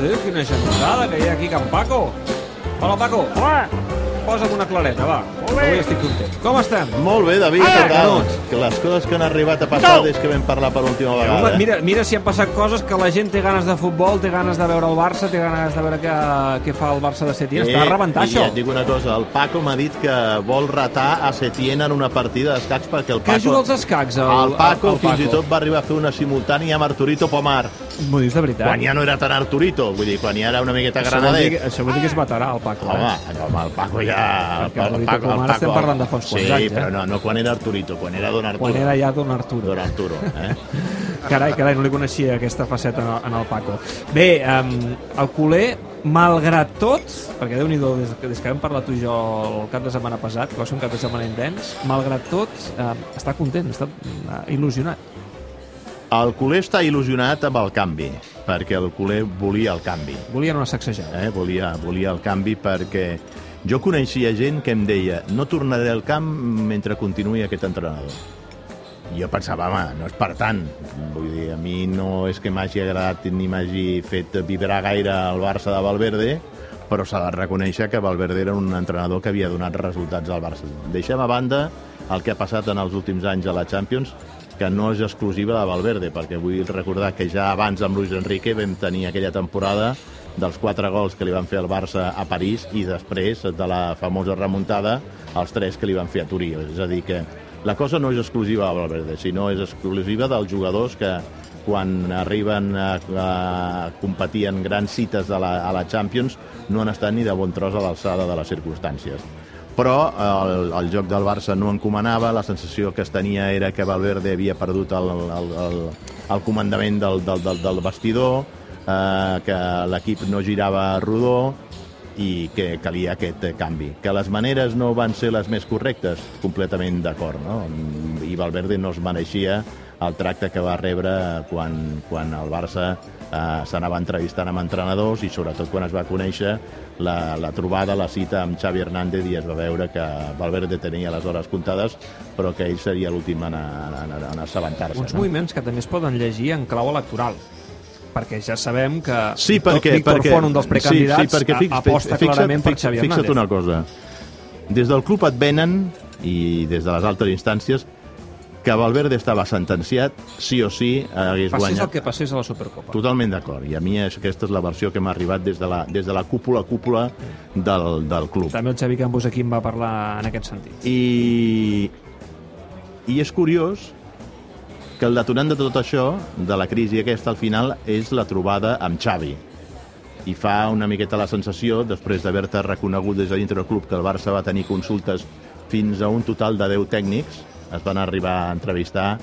de Déu, quina genotada que hi ha aquí, Can Paco. Hola, Paco. Hola. Posa'm una clareta, va. Avui estic content. Com estem? Molt bé, David, Ah, què tal? Canuts. Que les coses que han arribat a passar des que vam parlar per última vegada. Home, mira, mira si han passat coses que la gent té ganes de futbol, té ganes de veure el Barça, té ganes de veure què, què fa el Barça de Setién. Està a rebentar, Eh, i això. et dic una cosa, el Paco m'ha dit que vol retar a Setién en una partida d'escacs perquè el Que Paco... juga als escacs, el, el Paco, el, el fins i tot va arribar a fer una simultània amb Arturito Pomar, M'ho dius de veritat? quan ja no era tan Arturito, vull dir, quan ja era una miqueta això, vol dir, granadet. que- això vol dir que és veterà, el Paco. Home, Eh? home, el Paco ja... Perquè Arturito Pomar estem parlant de fa uns sí, anys, eh? però no, no quan era Arturito, quan era Don Arturo. Quan era ja Don Arturo. Don Arturo, eh? Carai, carai, no li coneixia aquesta faceta en el, el Paco. Bé, um, el culer, malgrat tot, perquè déu nhi des, des que vam parlar tu i jo el cap de setmana passat, que va ser un cap de setmana intens, malgrat tot, uh, està content, està uh, il·lusionat. El culer està il·lusionat amb el canvi, perquè el culer volia el canvi. Volien una sacsejada. Eh? Volia, volia el canvi perquè jo coneixia gent que em deia no tornaré al camp mentre continuï aquest entrenador. I jo pensava, home, no és per tant. Vull dir, a mi no és que m'hagi agradat ni m'hagi fet vibrar gaire el Barça de Valverde, però s'ha de reconèixer que Valverde era un entrenador que havia donat resultats al Barça. Deixem a banda el que ha passat en els últims anys a la Champions, que no és exclusiva de Valverde, perquè vull recordar que ja abans amb Luis Enrique vam tenir aquella temporada dels quatre gols que li van fer al Barça a París i després de la famosa remuntada els tres que li van fer a Turí. És a dir, que la cosa no és exclusiva de Valverde, sinó és exclusiva dels jugadors que quan arriben a, a competir en grans cites a la, a la Champions no han estat ni de bon tros a l'alçada de les circumstàncies però el, el joc del Barça no encomanava, la sensació que es tenia era que Valverde havia perdut el, el, el, el comandament del, del, del, del vestidor, eh, que l'equip no girava rodó i que calia aquest canvi. Que les maneres no van ser les més correctes, completament d'acord, no? I Valverde no es mereixia el tracte que va rebre quan, quan el Barça eh, s'anava entrevistant amb entrenadors i sobretot quan es va conèixer la, la trobada, la cita amb Xavi Hernández i es va veure que Valverde tenia les hores comptades però que ell seria l'últim en, en, en, en assabentar-se. Uns no? moviments que també es poden llegir en clau electoral perquè ja sabem que Sí, perquè... Víctor perquè Font, un dels precandidats, sí, sí, perquè fix, aposta fixa't, clarament per fixa't, Xavi fixa't Hernández. una cosa. Des del club et venen, i des de les altres instàncies, que Valverde estava sentenciat, sí o sí, hagués Passés el guanyat. que passés a la Supercopa. Totalment d'acord. I a mi és, aquesta és la versió que m'ha arribat des de la, des de la cúpula cúpula del, del club. També el Xavi Campos aquí em va parlar en aquest sentit. I, I és curiós que el detonant de tot això, de la crisi aquesta al final, és la trobada amb Xavi. I fa una miqueta la sensació, després d'haver-te reconegut des de dintre del club que el Barça va tenir consultes fins a un total de 10 tècnics, es van arribar a entrevistar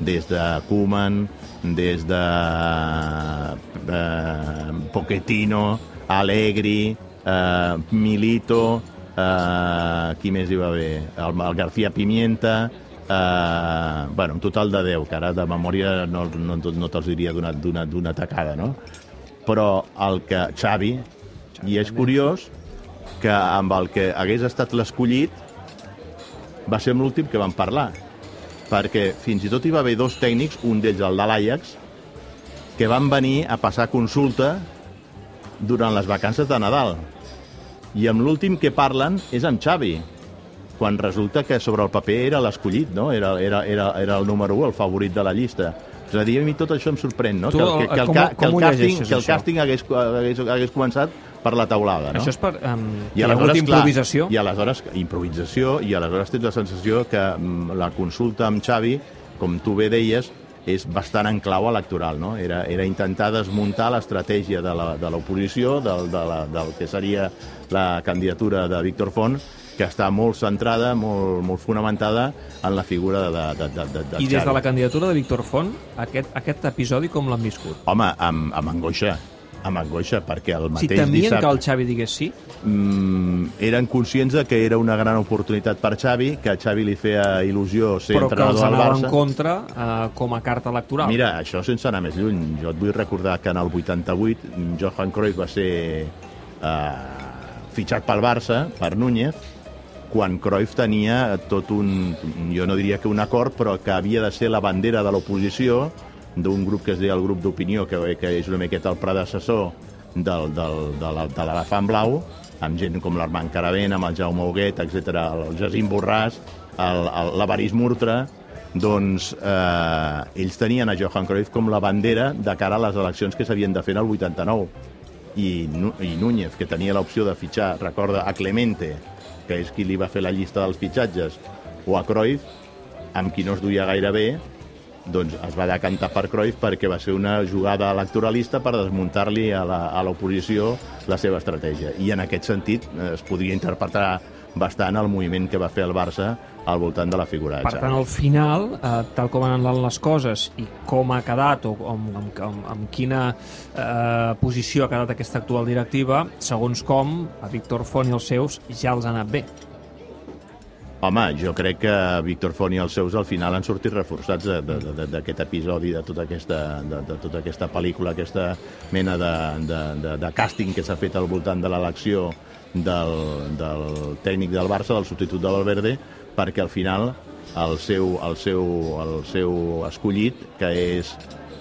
des de Koeman, des de eh, Pochettino, Allegri, eh, Milito, eh, qui més hi va haver? El, el García Pimienta, eh, bueno, un total de 10, que ara de memòria no, no, no te'ls diria d'una- tacada, no? Però el que Xavi, i és curiós que amb el que hagués estat l'escollit va ser amb l'últim que vam parlar perquè fins i tot hi va haver dos tècnics, un d'ells el de l'Ajax, que van venir a passar consulta durant les vacances de Nadal. I amb l'últim que parlen és amb Xavi, quan resulta que sobre el paper era l'escollit, no? Era, era, era, era el número 1, el favorit de la llista. És a dir, a mi tot això em sorprèn, no? Tu, que, el- que, que, el, com- que, el càsting, que el càsting hagués, hagués, hagués començat per la taulada, no? Això és per... Um, I hi ha hagut aleshores, clar, improvisació. I aleshores, improvisació, i aleshores tens la sensació que mm, la consulta amb Xavi, com tu bé deies, és bastant en clau electoral, no? Era, era intentar desmuntar l'estratègia de la- de l'oposició, del, de la, del que seria la candidatura de Víctor Font, que està molt centrada, molt, molt fonamentada en la figura de, de, de, de, de I des de la candidatura de Víctor Font, aquest, aquest episodi com l'han viscut? Home, amb, amb angoixa, amb angoixa, perquè el Si mateix temien dissabte... que el Xavi digués sí, mm, eren conscients de que era una gran oportunitat per Xavi, que a Xavi li feia il·lusió ser però que els entrenador del anava en Barça. contra eh, com a carta electoral. Mira, això sense anar més lluny. Jo et vull recordar que en el 88 Johan Cruyff va ser eh, fitxat pel Barça, per Núñez, quan Cruyff tenia tot un, jo no diria que un acord, però que havia de ser la bandera de l'oposició d'un grup que es deia el grup d'opinió, que, que és una miqueta el predecessor del, del, de l'elefant blau, amb gent com l'Armand Caravent, amb el Jaume Huguet, etc, el Jacint Borràs, l'Avaris Murtra, doncs eh, ells tenien a Johan Cruyff com la bandera de cara a les eleccions que s'havien de fer en el 89 i, i Núñez, que tenia l'opció de fitxar, recorda, a Clemente, que és qui li va fer la llista dels fitxatges, o a Cruyff, amb qui no es duia gaire bé, doncs es va decantar per Cruyff perquè va ser una jugada electoralista per desmuntar-li a la- l'oposició la seva estratègia. I en aquest sentit eh, es podria interpretar bastant el moviment que va fer el Barça al voltant de la figura de Per Xavi. tant, al final, eh, tal com han anat les coses i com ha quedat o amb, amb, amb, amb quina eh, posició ha quedat aquesta actual directiva, segons com, a Víctor Font i els seus ja els ha anat bé. Home, jo crec que Víctor Font i els seus al final han sortit reforçats d'aquest episodi, de tota aquesta, de, de tota aquesta pel·lícula, aquesta mena de, de, de, de càsting que s'ha fet al voltant de l'elecció del, del tècnic del Barça, del substitut de Valverde, perquè al final el seu, el seu, el seu escollit, que és,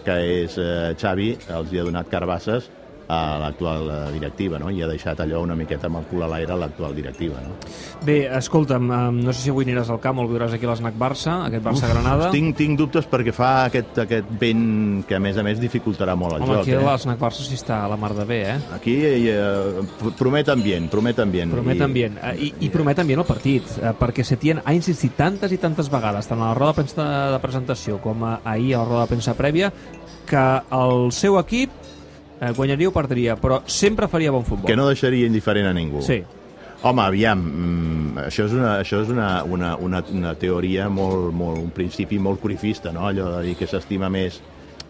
que és eh, Xavi, els hi ha donat carbasses a l'actual eh, directiva, no? i ha deixat allò una miqueta amb el cul a l'aire l'actual directiva. No? Bé, escolta'm, eh, no sé si avui aniràs al camp o el veuràs aquí a l'Snac Barça, aquest Barça-Granada. Tinc, tinc dubtes perquè fa aquest, aquest vent que, a més a més, dificultarà molt el Home, joc. aquí a Eh? l'Snac Barça sí està a la mar de bé, eh? Aquí eh, promet ambient, promet ambient. Promet I- ambient. Eh, I, I promet ambient el partit, eh, perquè Setién ha insistit tantes i tantes vegades, tant a la roda de premsa de presentació com a, ahir a la roda de premsa prèvia, que el seu equip eh, guanyaria o perdria, però sempre faria bon futbol. Que no deixaria indiferent a ningú. Sí. Home, aviam, mm, això és, una, això és una, una, una, una teoria molt, molt, un principi molt corifista, no? Allò de dir que s'estima més...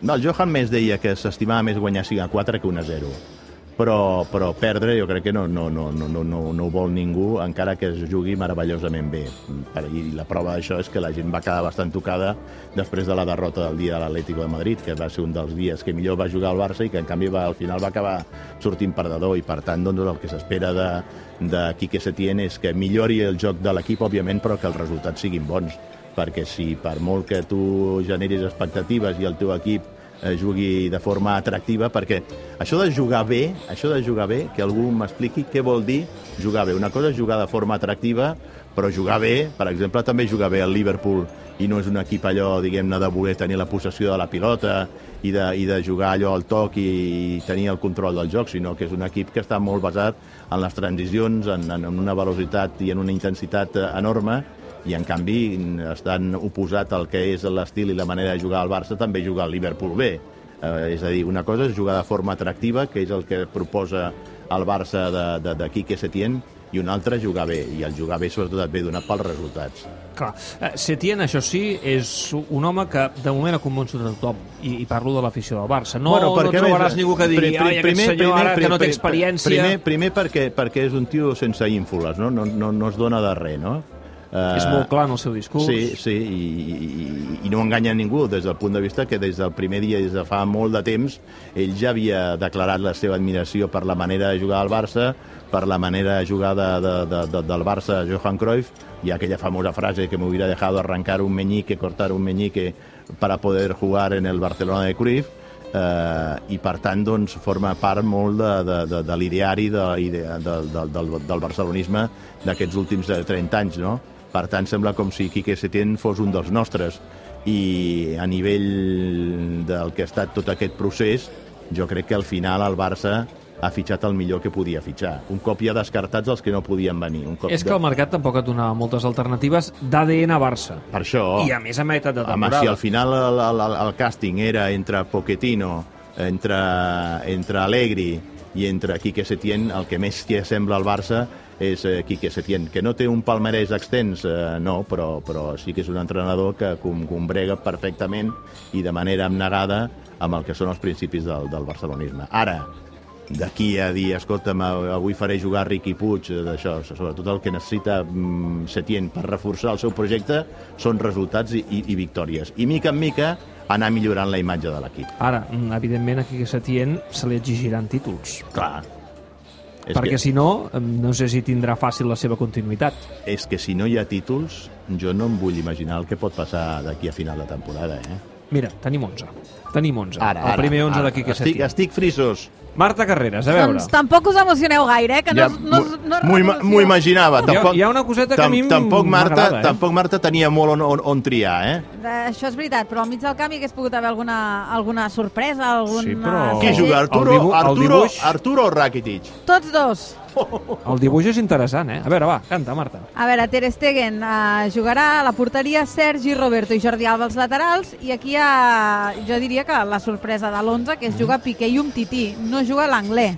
No, el Johan més deia que s'estimava més guanyar 5 a 4 que 1 a 0. Però, però perdre jo crec que no, no, no, no, no, no, ho vol ningú, encara que es jugui meravellosament bé. I la prova d'això és que la gent va quedar bastant tocada després de la derrota del dia de l'Atlético de Madrid, que va ser un dels dies que millor va jugar el Barça i que en canvi va, al final va acabar sortint perdedor i per tant doncs, el que s'espera de, de Quique Setién és que millori el joc de l'equip, òbviament, però que els resultats siguin bons perquè si per molt que tu generis expectatives i el teu equip eh, jugui de forma atractiva, perquè això de jugar bé, això de jugar bé, que algú m'expliqui què vol dir jugar bé. Una cosa és jugar de forma atractiva, però jugar bé, per exemple, també jugar bé al Liverpool i no és un equip allò, diguem-ne, de voler tenir la possessió de la pilota i de, i de jugar allò al toc i, i tenir el control del joc, sinó que és un equip que està molt basat en les transicions, en, en una velocitat i en una intensitat eh, enorme, i en canvi estan oposat al que és l'estil i la manera de jugar al Barça també juga al Liverpool bé eh, és a dir, una cosa és jugar de forma atractiva que és el que proposa el Barça de, de, de Quique Setién i una altra jugar bé, i el jugar bé sobretot et ve donat pels resultats. Clar. Eh, Setién, això sí, és un home que de moment ha convençut a tothom, i, i parlo de l'afició del Barça. No, Bueno, no trobaràs més, ningú que digui, pri- ai, aquest senyor ara que no té experiència... Primer, primer perquè, perquè és un tio sense ínfoles, no? No, no, no es dona de res, no? És Eh, molt clar en el seu discurs. Sí, sí, i, i, i no enganya ningú des del punt de vista que des del primer dia, des de fa molt de temps, ell ja havia declarat la seva admiració per la manera de jugar al Barça, per la manera de jugar de, de, de, de, del Barça Johan Cruyff, i aquella famosa frase que me hubiera dejado arrancar un meñique, cortar un meñique para poder jugar en el Barcelona de Cruyff, eh, i per tant doncs, forma part molt de, de, de, de l'ideari de, de, de, de, del, del barcelonisme d'aquests últims eh, 30 anys, no? Per tant, sembla com si Quique Setién fos un dels nostres i a nivell del que ha estat tot aquest procés, jo crec que al final el Barça ha fitxat el millor que podia fitxar. Un cop ja descartats els que no podien venir. Un cop És que el mercat tampoc et donava moltes alternatives d'ADN Barça. Per això... I a més a meitat de Home, temporada. si al final el, el, el, el càsting era entre Pochettino, entre, entre Allegri i entre Quique Setién, el que més que sembla al Barça és eh, Quique Setién, que no té un palmarès extens, eh, no, però, però sí que és un entrenador que com, combrega perfectament i de manera abnegada amb el que són els principis del, del barcelonisme. Ara, d'aquí a dir, escolta'm, avui faré jugar Riqui Puig, eh, d'això, sobretot el que necessita mm, Setién per reforçar el seu projecte són resultats i, i, i victòries. I mica en mica anar millorant la imatge de l'equip. Ara, mm, evidentment, aquí a Setién se li exigiran títols. Clar. És perquè que, si no, no sé si tindrà fàcil la seva continuïtat. és que si no hi ha títols, jo no em vull imaginar el que pot passar d'aquí a final de temporada, eh? Mira, tenim 11. Tenim 11. el primer 11 ara. d'aquí que estic, estic frisos. Marta Carreras, a veure. Doncs tampoc us emocioneu gaire, eh? Que no, Ja, no, és- no, és m'ho imaginava. Hi ha- Tampoc, hi ha una coseta que a mi tampoc Marta, eh? tampoc Marta tenia molt on, on, on triar, eh? Eh, Això és veritat, però al mig del camp hi hagués pogut haver alguna, alguna sorpresa, alguna... Sí, però- Qui juga, Arturo, dibuix- el Arturo, dibuix- Arturo o Rakitic? Tots dos. El dibuix és interessant, eh? A veure, va, canta, Marta. A veure, Ter Stegen uh, jugarà a la porteria Sergi Roberto i Jordi Alba als laterals i aquí hi ha, jo diria que la sorpresa de l'11, que és jugar Piqué i Umtiti, no juga l'anglès.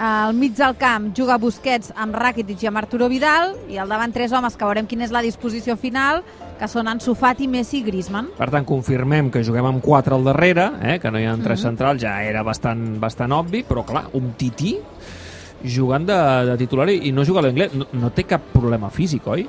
Al mig del camp juga Busquets amb Rakitic i amb Arturo Vidal i al davant tres homes que veurem quina és la disposició final, que són Ansu Fati, Messi i Griezmann. Per tant, confirmem que juguem amb 4 al darrere, eh? que no hi ha tres centrals, ja era bastant, bastant obvi, però clar, un tití jugant de, de titular i no juga a l'anglès. No, no té cap problema físic, oi?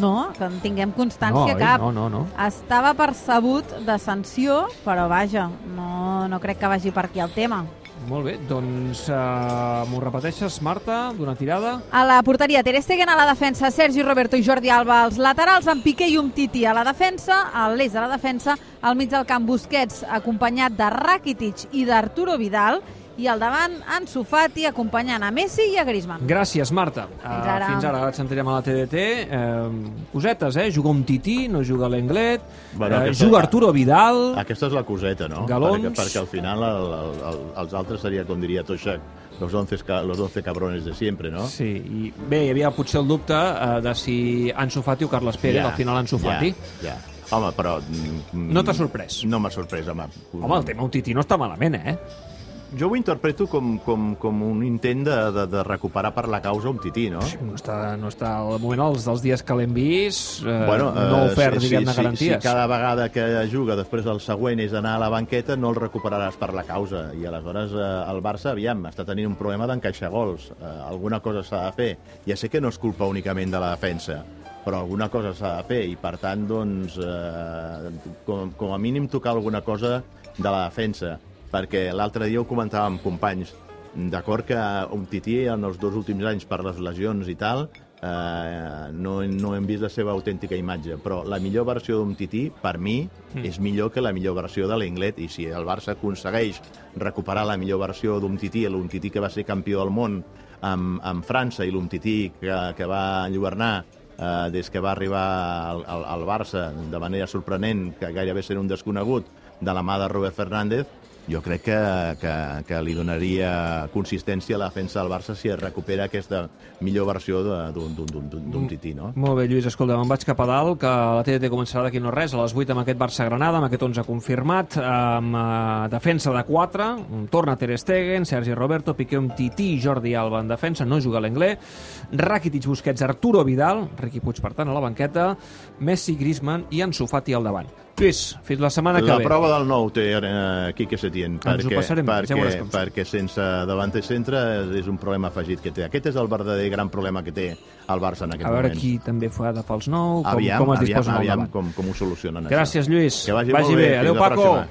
No, que en tinguem No, constància oi? cap. no, no, no. Estava percebut de sanció, però vaja, no, no crec que vagi per aquí el tema. Molt bé, doncs uh, m'ho repeteixes, Marta, d'una tirada? A la porteria, Ter Stegen a la defensa, Sergi Roberto i Jordi Alba als laterals, amb Piqué i Umtiti a la defensa, a l'eix de la defensa, al mig del camp Busquets, acompanyat de Rakitic i d'Arturo Vidal, i al davant Ansu Fati, acompanyant a Messi i a Griezmann. Gràcies, Marta. Fins ara. Fins ara, ara et sentirem a la TDT. Uh, cosetes, eh? Juga un tití, no juga l'Englet, Bueno, uh, aquesta- juga Arturo Vidal... Aquesta és la coseta, no? Galons. Perquè, perquè al final el, el, el, els altres seria, com diria Toixac, los 11, ca- los 11 cabrones de siempre, no? Sí, i bé, hi havia potser el dubte uh, de si Ansu Fati o Carles Pérez, al final Ansu Fati. Ja, ja. Home, però... mm, No t'ha sorprès? No m'ha sorprès, home. Home, el tema un tití no està malament, eh? Jo ho interpreto com, com, com un intent de, de, de recuperar per la causa un tití, no? No està, no està al moment els dels dies que l'hem vist, eh, bueno, no ha ofert, si, diguem-ne, si, garanties. Si cada vegada que juga després el següent és anar a la banqueta, no el recuperaràs per la causa. I aleshores eh, el Barça, aviam, està tenint un problema d'encaixar gols. Eh, alguna cosa s'ha de fer. Ja sé que no és culpa únicament de la defensa, però alguna cosa s'ha de fer i, per tant, doncs, eh, com, com a mínim tocar alguna cosa de la defensa perquè l'altre dia ho comentàvem amb companys d'acord que un tití en els dos últims anys per les lesions i tal eh, no, no hem vist la seva autèntica imatge, però la millor versió d'un tití, per mi, mm. és millor que la millor versió de l'Inglet, i si el Barça aconsegueix recuperar la millor versió d'un tití, l'Umtití que va ser campió del món amb, amb França i l'Umtití que, que va enlluernar eh, des que va arribar al, al, al Barça de manera sorprenent, que gairebé ser un desconegut, de la mà de Robert Fernández, jo crec que, que, que li donaria consistència a la defensa del Barça si es recupera aquesta millor versió d'un- tití, no? Molt bé, Lluís, escolta, me'n vaig cap a dalt, que la TDT començarà d'aquí no res, a les 8 amb aquest Barça-Granada, amb aquest 11 confirmat, amb uh, defensa de 4, torna Ter Stegen, Sergi Roberto, Piqué amb Tití i Jordi Alba en defensa, no juga a l'anglès, Rakitic, Busquets, Arturo Vidal, Riqui Puig, per tant, a la banqueta, Messi, Griezmann i Ansu Fati al davant. Lluís, fins la setmana que La ve. prova del nou té eh, Quique Setién, Ho perquè, bé, ja perquè, perquè sense davanter centre és un problema afegit que té. Aquest és el verdader gran problema que té el Barça en aquest A veure moment. qui també fa de fals nou, com, aviam, com es aviam, al aviam davant. com, com ho solucionen, Gràcies, Lluís. Que vagi, Vagi bé. bé. Adéu, Paco. pròxima.